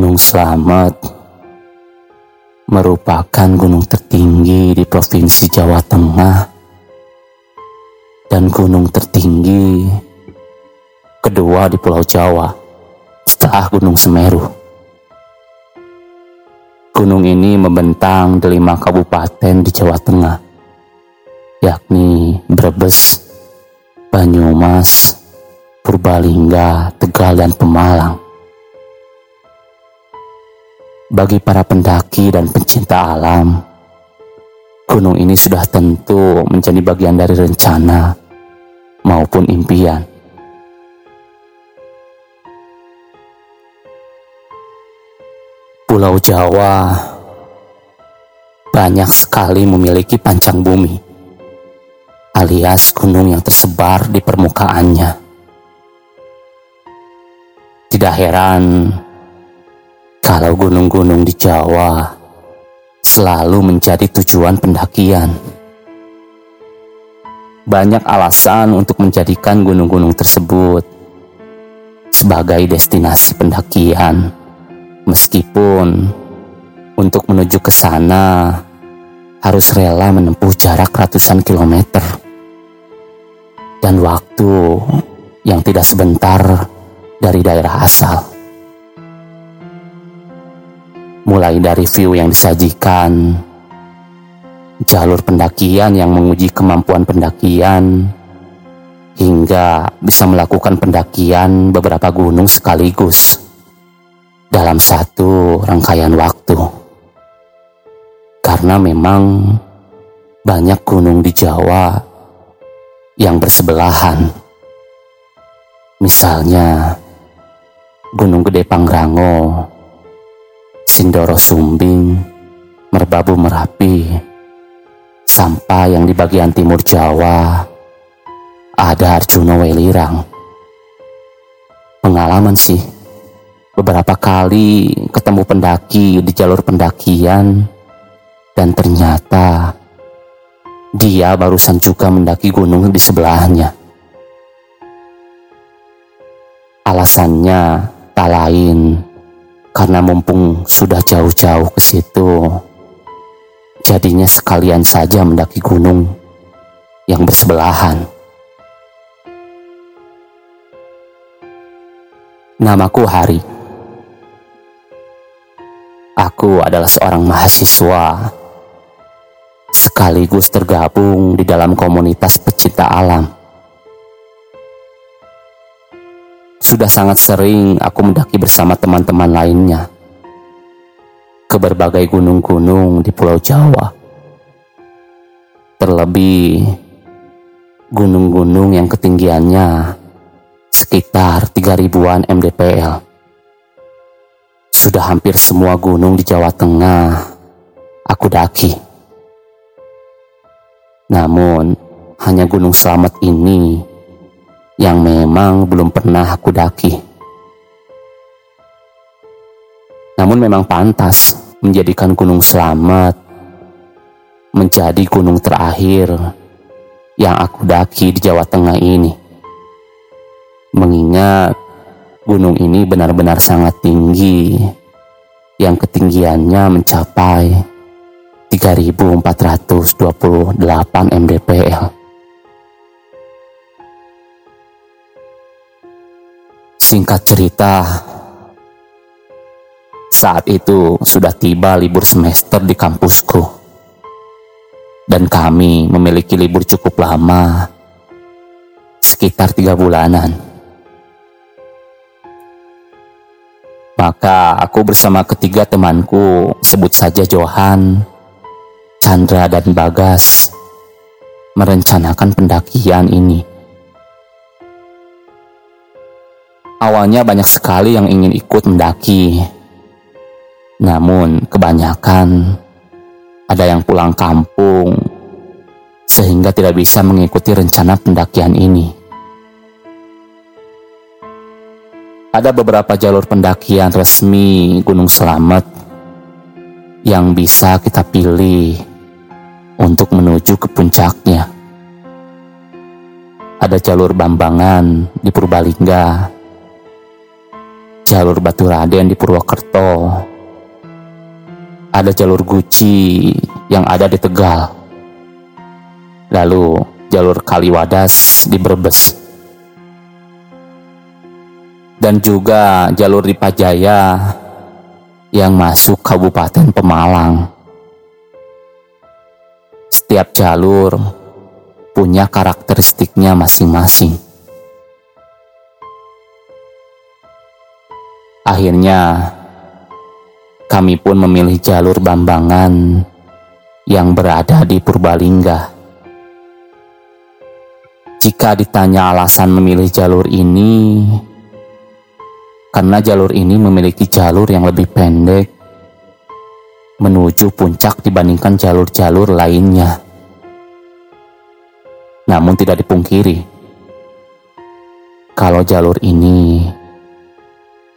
Gunung Slamet merupakan gunung tertinggi di Provinsi Jawa Tengah dan gunung tertinggi kedua di Pulau Jawa setelah Gunung Semeru. Gunung ini membentang di lima kabupaten di Jawa Tengah, yakni Brebes, Banyumas, Purbalingga, Tegal, dan Pemalang. Bagi para pendaki dan pencinta alam, gunung ini sudah tentu menjadi bagian dari rencana maupun impian. Pulau Jawa banyak sekali memiliki pancang bumi, alias gunung yang tersebar di permukaannya. Tidak heran kalau gunung-gunung di Jawa selalu menjadi tujuan pendakian. Banyak alasan untuk menjadikan gunung-gunung tersebut sebagai destinasi pendakian, meskipun untuk menuju ke sana harus rela menempuh jarak ratusan kilometer. Dan waktu yang tidak sebentar dari daerah asal mulai dari view yang disajikan, jalur pendakian yang menguji kemampuan pendakian, hingga bisa melakukan pendakian beberapa gunung sekaligus dalam satu rangkaian waktu. Karena memang banyak gunung di Jawa yang bersebelahan. Misalnya Gunung Gede Pangrango, Sindoro Sumbing, Merbabu Merapi, sampai yang di bagian timur Jawa ada Arjuna Welirang. Pengalaman sih, beberapa kali ketemu pendaki di jalur pendakian dan ternyata dia barusan juga mendaki gunung di sebelahnya. Alasannya tak lain karena mumpung sudah jauh-jauh ke situ, jadinya sekalian saja mendaki gunung yang bersebelahan. Namaku Hari. Aku adalah seorang mahasiswa sekaligus tergabung di dalam komunitas pecinta alam Sudah sangat sering aku mendaki bersama teman-teman lainnya ke berbagai gunung-gunung di Pulau Jawa. Terlebih gunung-gunung yang ketinggiannya sekitar 3000-an mdpl. Sudah hampir semua gunung di Jawa Tengah aku daki. Namun, hanya Gunung Selamat ini yang memang belum pernah aku daki. Namun memang pantas menjadikan Gunung Selamat menjadi gunung terakhir yang aku daki di Jawa Tengah ini. Mengingat gunung ini benar-benar sangat tinggi yang ketinggiannya mencapai 3428 mdpl. Singkat cerita, saat itu sudah tiba libur semester di kampusku. Dan kami memiliki libur cukup lama, sekitar tiga bulanan. Maka aku bersama ketiga temanku, sebut saja Johan, Chandra, dan Bagas, merencanakan pendakian ini. Awalnya banyak sekali yang ingin ikut mendaki. Namun kebanyakan ada yang pulang kampung sehingga tidak bisa mengikuti rencana pendakian ini. Ada beberapa jalur pendakian resmi Gunung Selamet yang bisa kita pilih untuk menuju ke puncaknya. Ada jalur Bambangan di Purbalingga jalur Batu Raden di Purwokerto, ada jalur Guci yang ada di Tegal, lalu jalur Kaliwadas di Brebes, dan juga jalur di Pajaya yang masuk Kabupaten Pemalang. Setiap jalur punya karakteristiknya masing-masing. Akhirnya, kami pun memilih jalur Bambangan yang berada di Purbalingga. Jika ditanya alasan memilih jalur ini, karena jalur ini memiliki jalur yang lebih pendek menuju puncak dibandingkan jalur-jalur lainnya. Namun tidak dipungkiri, kalau jalur ini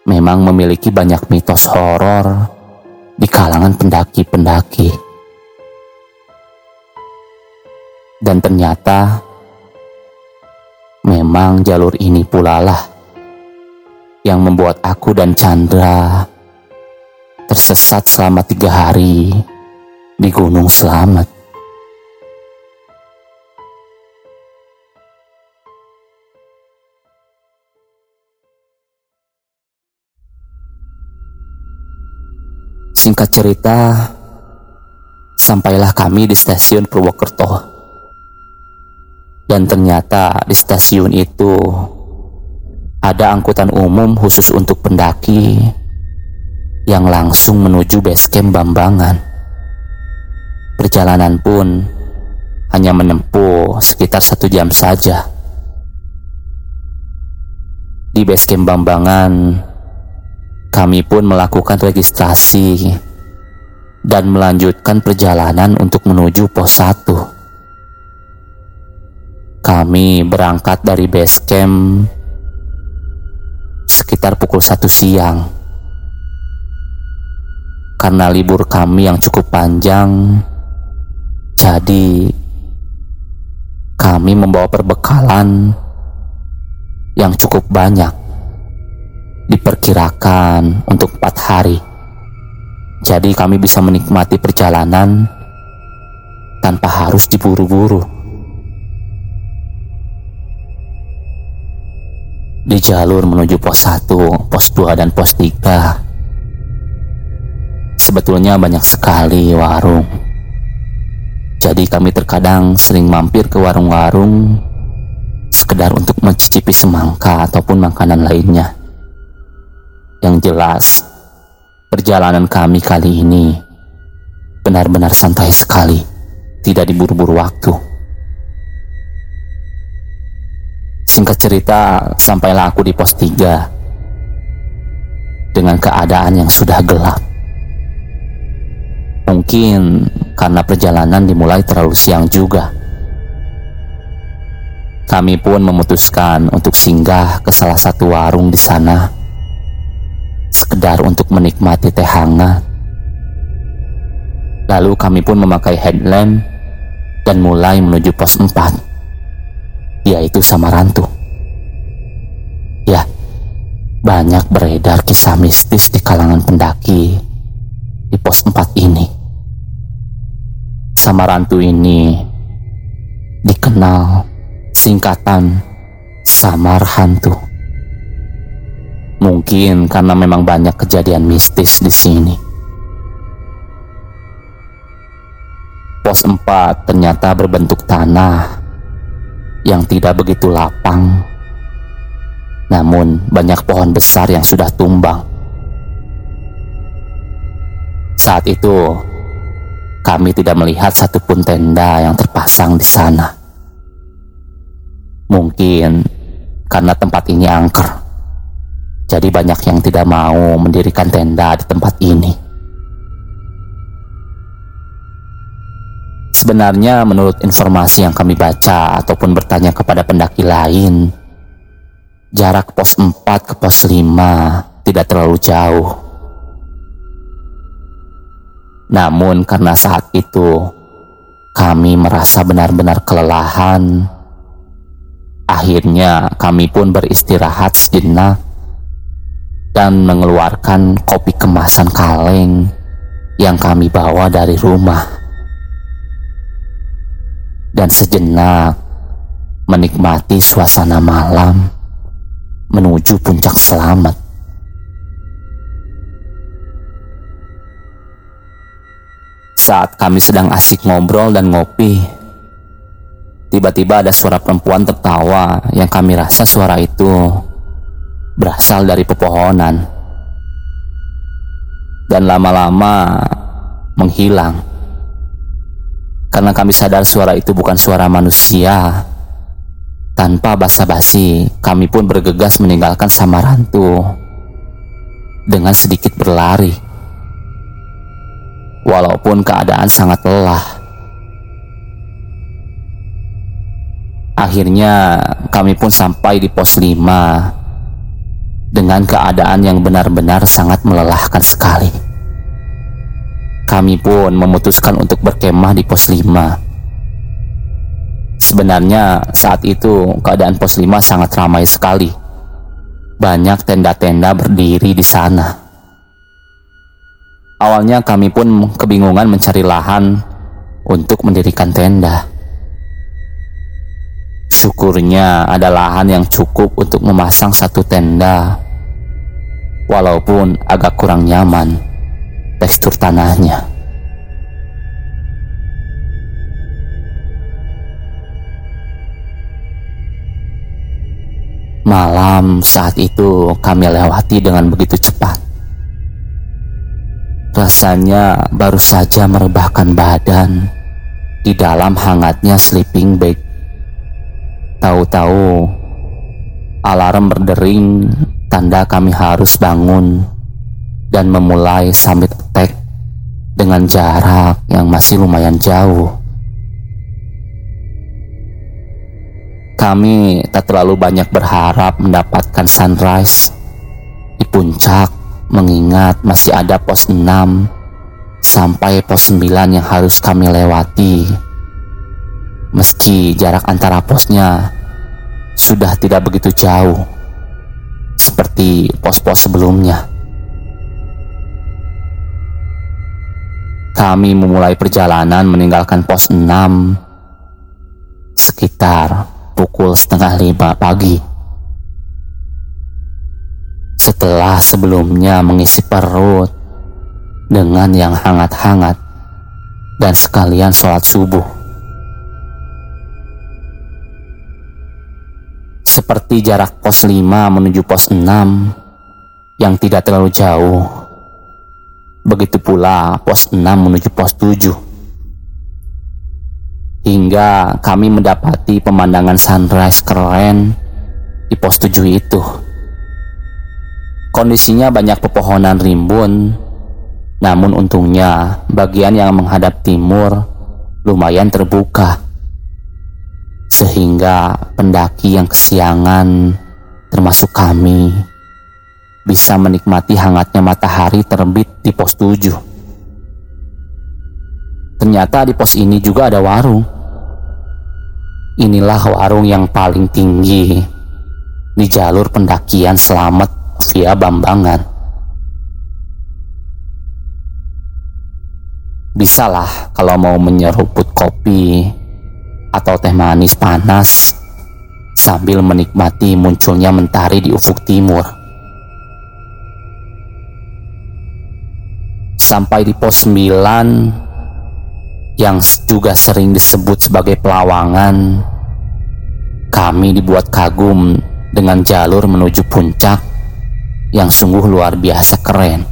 memang memiliki banyak mitos horor di kalangan pendaki-pendaki. Dan ternyata memang jalur ini pula lah yang membuat aku dan Chandra tersesat selama tiga hari di Gunung Selamat. Singkat cerita, sampailah kami di stasiun Purwokerto. Dan ternyata di stasiun itu ada angkutan umum khusus untuk pendaki yang langsung menuju base camp Bambangan. Perjalanan pun hanya menempuh sekitar satu jam saja. Di base camp Bambangan, kami pun melakukan registrasi dan melanjutkan perjalanan untuk menuju pos 1. Kami berangkat dari base camp sekitar pukul 1 siang. Karena libur kami yang cukup panjang, jadi kami membawa perbekalan yang cukup banyak diperkirakan untuk empat hari. Jadi kami bisa menikmati perjalanan tanpa harus diburu-buru. Di jalur menuju pos 1, pos 2, dan pos 3 Sebetulnya banyak sekali warung Jadi kami terkadang sering mampir ke warung-warung Sekedar untuk mencicipi semangka ataupun makanan lainnya yang jelas, perjalanan kami kali ini benar-benar santai sekali, tidak diburu-buru waktu. Singkat cerita, sampailah aku di pos 3 dengan keadaan yang sudah gelap. Mungkin karena perjalanan dimulai terlalu siang juga. Kami pun memutuskan untuk singgah ke salah satu warung di sana sekedar untuk menikmati teh hangat. Lalu kami pun memakai headlamp dan mulai menuju pos 4, yaitu Samarantu. Ya, banyak beredar kisah mistis di kalangan pendaki di pos 4 ini. Samarantu ini dikenal singkatan Samar Hantu. Mungkin karena memang banyak kejadian mistis di sini. Pos 4 ternyata berbentuk tanah yang tidak begitu lapang. Namun banyak pohon besar yang sudah tumbang. Saat itu, kami tidak melihat satupun tenda yang terpasang di sana. Mungkin karena tempat ini angker. Jadi banyak yang tidak mau mendirikan tenda di tempat ini. Sebenarnya menurut informasi yang kami baca ataupun bertanya kepada pendaki lain, jarak pos 4 ke pos 5 tidak terlalu jauh. Namun karena saat itu kami merasa benar-benar kelelahan, akhirnya kami pun beristirahat sejenak dan mengeluarkan kopi kemasan kaleng yang kami bawa dari rumah. Dan sejenak menikmati suasana malam menuju puncak selamat. Saat kami sedang asik ngobrol dan ngopi, tiba-tiba ada suara perempuan tertawa yang kami rasa suara itu berasal dari pepohonan. Dan lama-lama menghilang. Karena kami sadar suara itu bukan suara manusia. Tanpa basa-basi kami pun bergegas meninggalkan Samarantu dengan sedikit berlari. Walaupun keadaan sangat lelah. Akhirnya kami pun sampai di pos 5 dengan keadaan yang benar-benar sangat melelahkan sekali. Kami pun memutuskan untuk berkemah di pos 5. Sebenarnya saat itu keadaan pos 5 sangat ramai sekali. Banyak tenda-tenda berdiri di sana. Awalnya kami pun kebingungan mencari lahan untuk mendirikan tenda. Syukurnya ada lahan yang cukup untuk memasang satu tenda walaupun agak kurang nyaman tekstur tanahnya. Malam saat itu kami lewati dengan begitu cepat. Rasanya baru saja merebahkan badan di dalam hangatnya sleeping bag. Tahu-tahu alarm berdering tanda kami harus bangun dan memulai summit attack dengan jarak yang masih lumayan jauh. Kami tak terlalu banyak berharap mendapatkan sunrise di puncak mengingat masih ada pos 6 sampai pos 9 yang harus kami lewati. Meski jarak antara posnya sudah tidak begitu jauh seperti pos-pos sebelumnya. Kami memulai perjalanan meninggalkan pos 6 sekitar pukul setengah lima pagi. Setelah sebelumnya mengisi perut dengan yang hangat-hangat dan sekalian sholat subuh. Seperti jarak pos 5 menuju pos 6 yang tidak terlalu jauh. Begitu pula pos 6 menuju pos 7. Hingga kami mendapati pemandangan sunrise keren di pos 7 itu. Kondisinya banyak pepohonan rimbun, namun untungnya bagian yang menghadap timur lumayan terbuka sehingga pendaki yang kesiangan, termasuk kami, bisa menikmati hangatnya matahari terbit di pos 7. Ternyata di pos ini juga ada warung. Inilah warung yang paling tinggi di jalur pendakian selamat via Bambangan. Bisalah kalau mau menyeruput kopi atau teh manis panas sambil menikmati munculnya mentari di ufuk timur. Sampai di pos 9 yang juga sering disebut sebagai pelawangan, kami dibuat kagum dengan jalur menuju puncak yang sungguh luar biasa keren.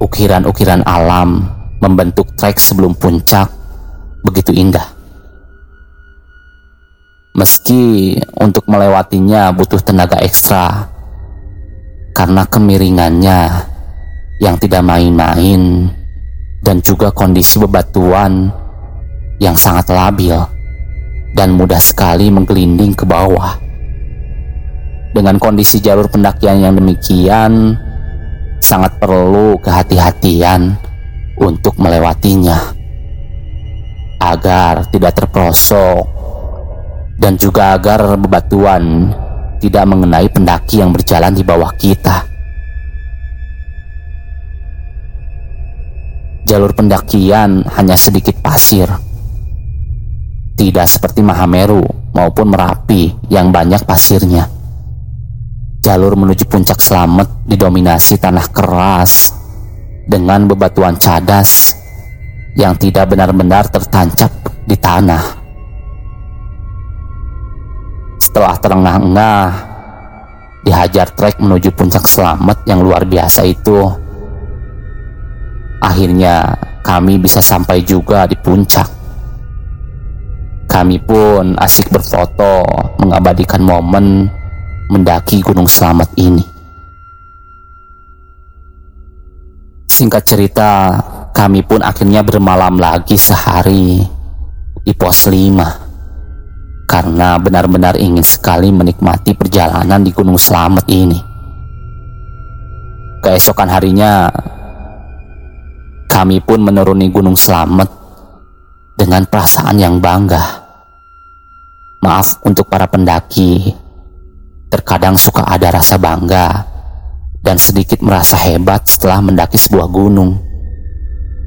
Ukiran-ukiran alam membentuk trek sebelum puncak begitu indah. Meski untuk melewatinya butuh tenaga ekstra karena kemiringannya yang tidak main-main dan juga kondisi bebatuan yang sangat labil dan mudah sekali menggelinding ke bawah. Dengan kondisi jalur pendakian yang demikian, sangat perlu kehati-hatian untuk melewatinya agar tidak terperosok dan juga agar bebatuan tidak mengenai pendaki yang berjalan di bawah kita. Jalur pendakian hanya sedikit pasir. Tidak seperti Mahameru maupun Merapi yang banyak pasirnya. Jalur menuju puncak selamat didominasi tanah keras dengan bebatuan cadas yang tidak benar-benar tertancap di tanah. Setelah terengah-engah, dihajar trek menuju puncak selamat yang luar biasa itu, Akhirnya kami bisa sampai juga di puncak. Kami pun asik berfoto mengabadikan momen mendaki Gunung Selamat ini. Singkat cerita, kami pun akhirnya bermalam lagi sehari di pos 5 karena benar-benar ingin sekali menikmati perjalanan di Gunung Selamat ini. Keesokan harinya, kami pun menuruni Gunung Slamet dengan perasaan yang bangga. Maaf untuk para pendaki, terkadang suka ada rasa bangga dan sedikit merasa hebat setelah mendaki sebuah gunung.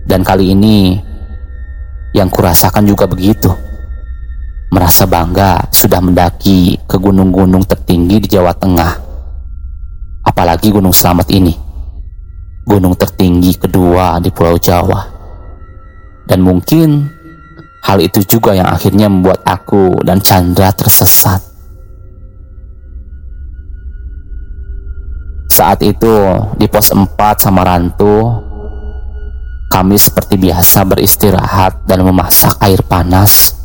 Dan kali ini yang kurasakan juga begitu. Merasa bangga sudah mendaki ke gunung-gunung tertinggi di Jawa Tengah. Apalagi Gunung Slamet ini gunung tertinggi kedua di Pulau Jawa. Dan mungkin hal itu juga yang akhirnya membuat aku dan Chandra tersesat. Saat itu di pos 4 Samarantu, kami seperti biasa beristirahat dan memasak air panas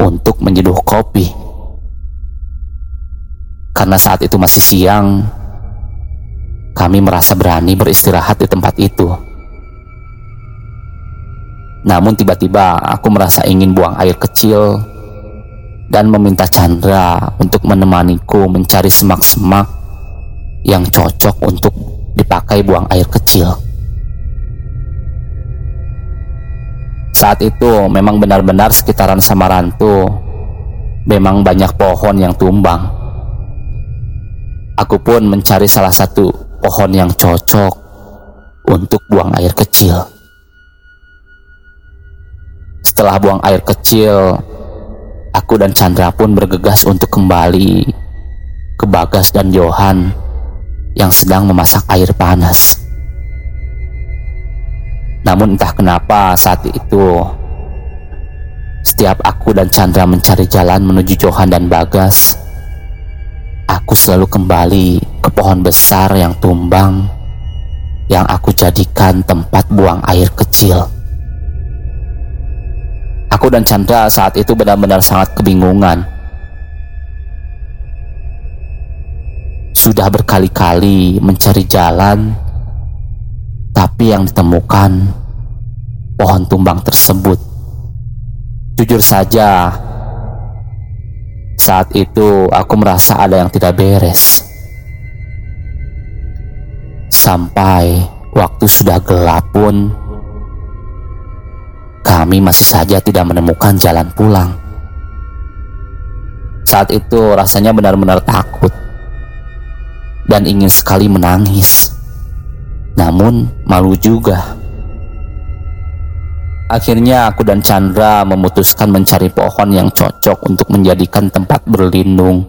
untuk menyeduh kopi. Karena saat itu masih siang, kami merasa berani beristirahat di tempat itu. Namun tiba-tiba aku merasa ingin buang air kecil dan meminta Chandra untuk menemaniku mencari semak-semak yang cocok untuk dipakai buang air kecil. Saat itu memang benar-benar sekitaran Samarantu memang banyak pohon yang tumbang. Aku pun mencari salah satu pohon yang cocok untuk buang air kecil. Setelah buang air kecil, aku dan Chandra pun bergegas untuk kembali ke Bagas dan Johan yang sedang memasak air panas. Namun entah kenapa saat itu setiap aku dan Chandra mencari jalan menuju Johan dan Bagas, aku selalu kembali ke pohon besar yang tumbang yang aku jadikan tempat buang air kecil. Aku dan Chandra saat itu benar-benar sangat kebingungan. Sudah berkali-kali mencari jalan, tapi yang ditemukan pohon tumbang tersebut. Jujur saja, saat itu aku merasa ada yang tidak beres. Sampai waktu sudah gelap pun, kami masih saja tidak menemukan jalan pulang. Saat itu rasanya benar-benar takut dan ingin sekali menangis. Namun malu juga. Akhirnya aku dan Chandra memutuskan mencari pohon yang cocok untuk menjadikan tempat berlindung.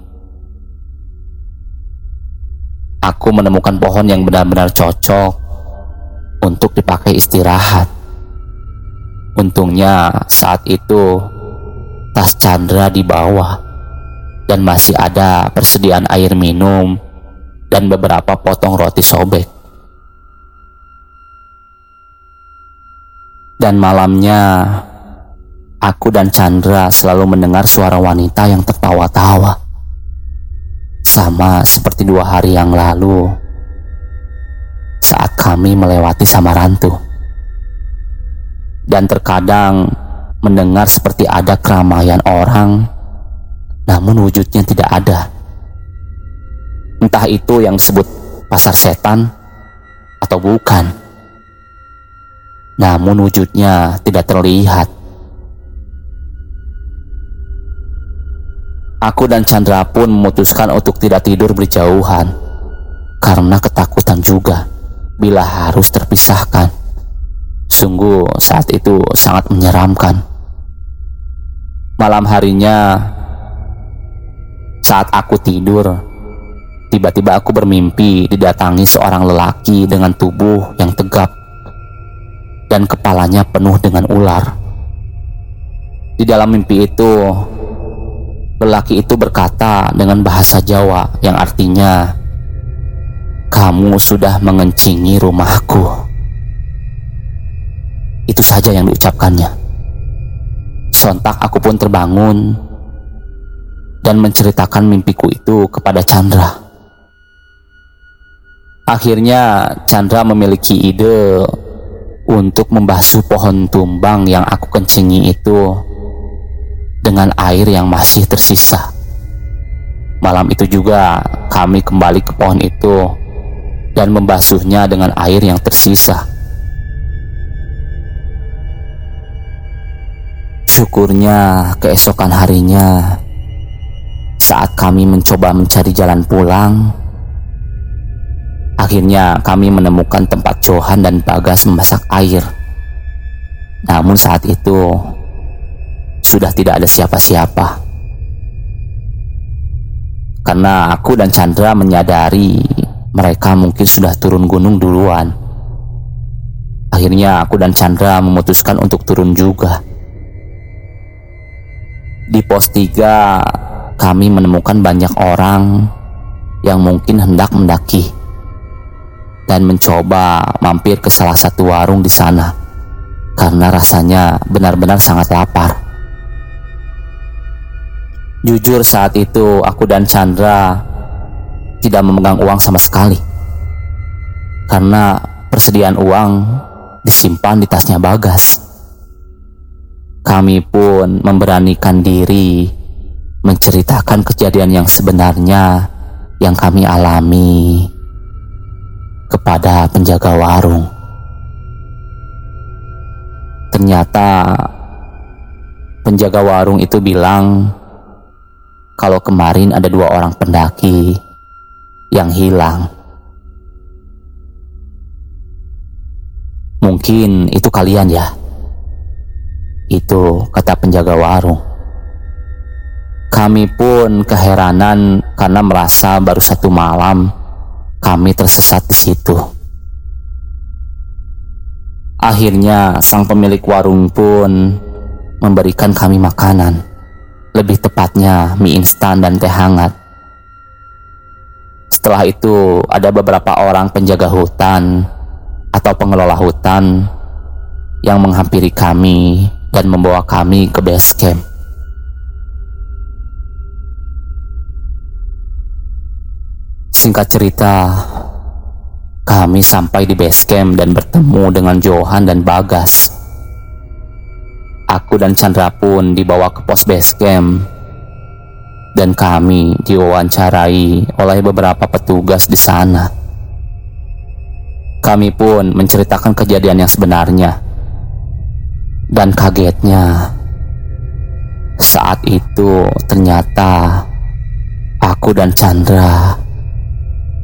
Aku menemukan pohon yang benar-benar cocok untuk dipakai istirahat. Untungnya saat itu tas Chandra di bawah dan masih ada persediaan air minum dan beberapa potong roti sobek. Dan malamnya, aku dan Chandra selalu mendengar suara wanita yang tertawa-tawa. Sama seperti dua hari yang lalu saat kami melewati Samarantu. Dan terkadang mendengar seperti ada keramaian orang, namun wujudnya tidak ada. Entah itu yang disebut pasar setan atau bukan namun wujudnya tidak terlihat. Aku dan Chandra pun memutuskan untuk tidak tidur berjauhan karena ketakutan juga bila harus terpisahkan. Sungguh saat itu sangat menyeramkan. Malam harinya saat aku tidur, tiba-tiba aku bermimpi didatangi seorang lelaki dengan tubuh yang tegap dan kepalanya penuh dengan ular. Di dalam mimpi itu, lelaki itu berkata dengan bahasa Jawa yang artinya, "Kamu sudah mengencingi rumahku." Itu saja yang diucapkannya. Sontak aku pun terbangun dan menceritakan mimpiku itu kepada Chandra. Akhirnya Chandra memiliki ide untuk membasuh pohon tumbang yang aku kencingi itu dengan air yang masih tersisa. Malam itu juga kami kembali ke pohon itu dan membasuhnya dengan air yang tersisa. Syukurnya keesokan harinya saat kami mencoba mencari jalan pulang Akhirnya kami menemukan tempat Johan dan Bagas memasak air Namun saat itu sudah tidak ada siapa-siapa. Karena aku dan Chandra menyadari mereka mungkin sudah turun gunung duluan. Akhirnya aku dan Chandra memutuskan untuk turun juga. Di pos 3 kami menemukan banyak orang yang mungkin hendak mendaki dan mencoba mampir ke salah satu warung di sana karena rasanya benar-benar sangat lapar. Jujur saat itu aku dan Chandra tidak memegang uang sama sekali. Karena persediaan uang disimpan di tasnya Bagas. Kami pun memberanikan diri menceritakan kejadian yang sebenarnya yang kami alami kepada penjaga warung. Ternyata penjaga warung itu bilang kalau kemarin ada dua orang pendaki yang hilang. Mungkin itu kalian ya. Itu kata penjaga warung. Kami pun keheranan karena merasa baru satu malam kami tersesat di situ. Akhirnya sang pemilik warung pun memberikan kami makanan lebih tepatnya mie instan dan teh hangat. Setelah itu, ada beberapa orang penjaga hutan atau pengelola hutan yang menghampiri kami dan membawa kami ke base camp. Singkat cerita, kami sampai di base camp dan bertemu dengan Johan dan Bagas Aku dan Chandra pun dibawa ke pos base camp dan kami diwawancarai oleh beberapa petugas di sana. Kami pun menceritakan kejadian yang sebenarnya. Dan kagetnya, saat itu ternyata aku dan Chandra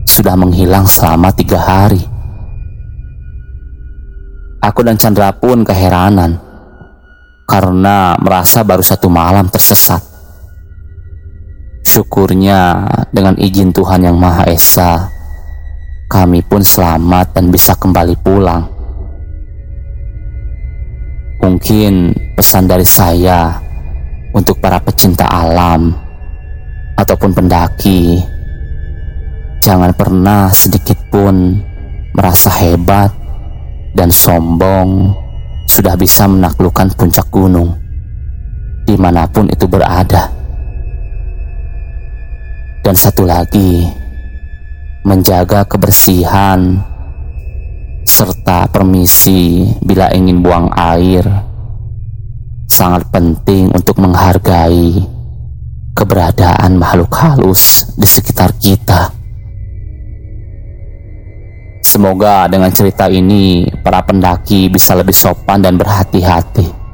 sudah menghilang selama tiga hari. Aku dan Chandra pun keheranan karena merasa baru satu malam tersesat. Syukurnya dengan izin Tuhan Yang Maha Esa, kami pun selamat dan bisa kembali pulang. Mungkin pesan dari saya untuk para pecinta alam ataupun pendaki, jangan pernah sedikit pun merasa hebat dan sombong sudah bisa menaklukkan puncak gunung di mana pun itu berada. Dan satu lagi, menjaga kebersihan serta permisi bila ingin buang air sangat penting untuk menghargai keberadaan makhluk halus di sekitar kita. Semoga dengan cerita ini para pendaki bisa lebih sopan dan berhati-hati.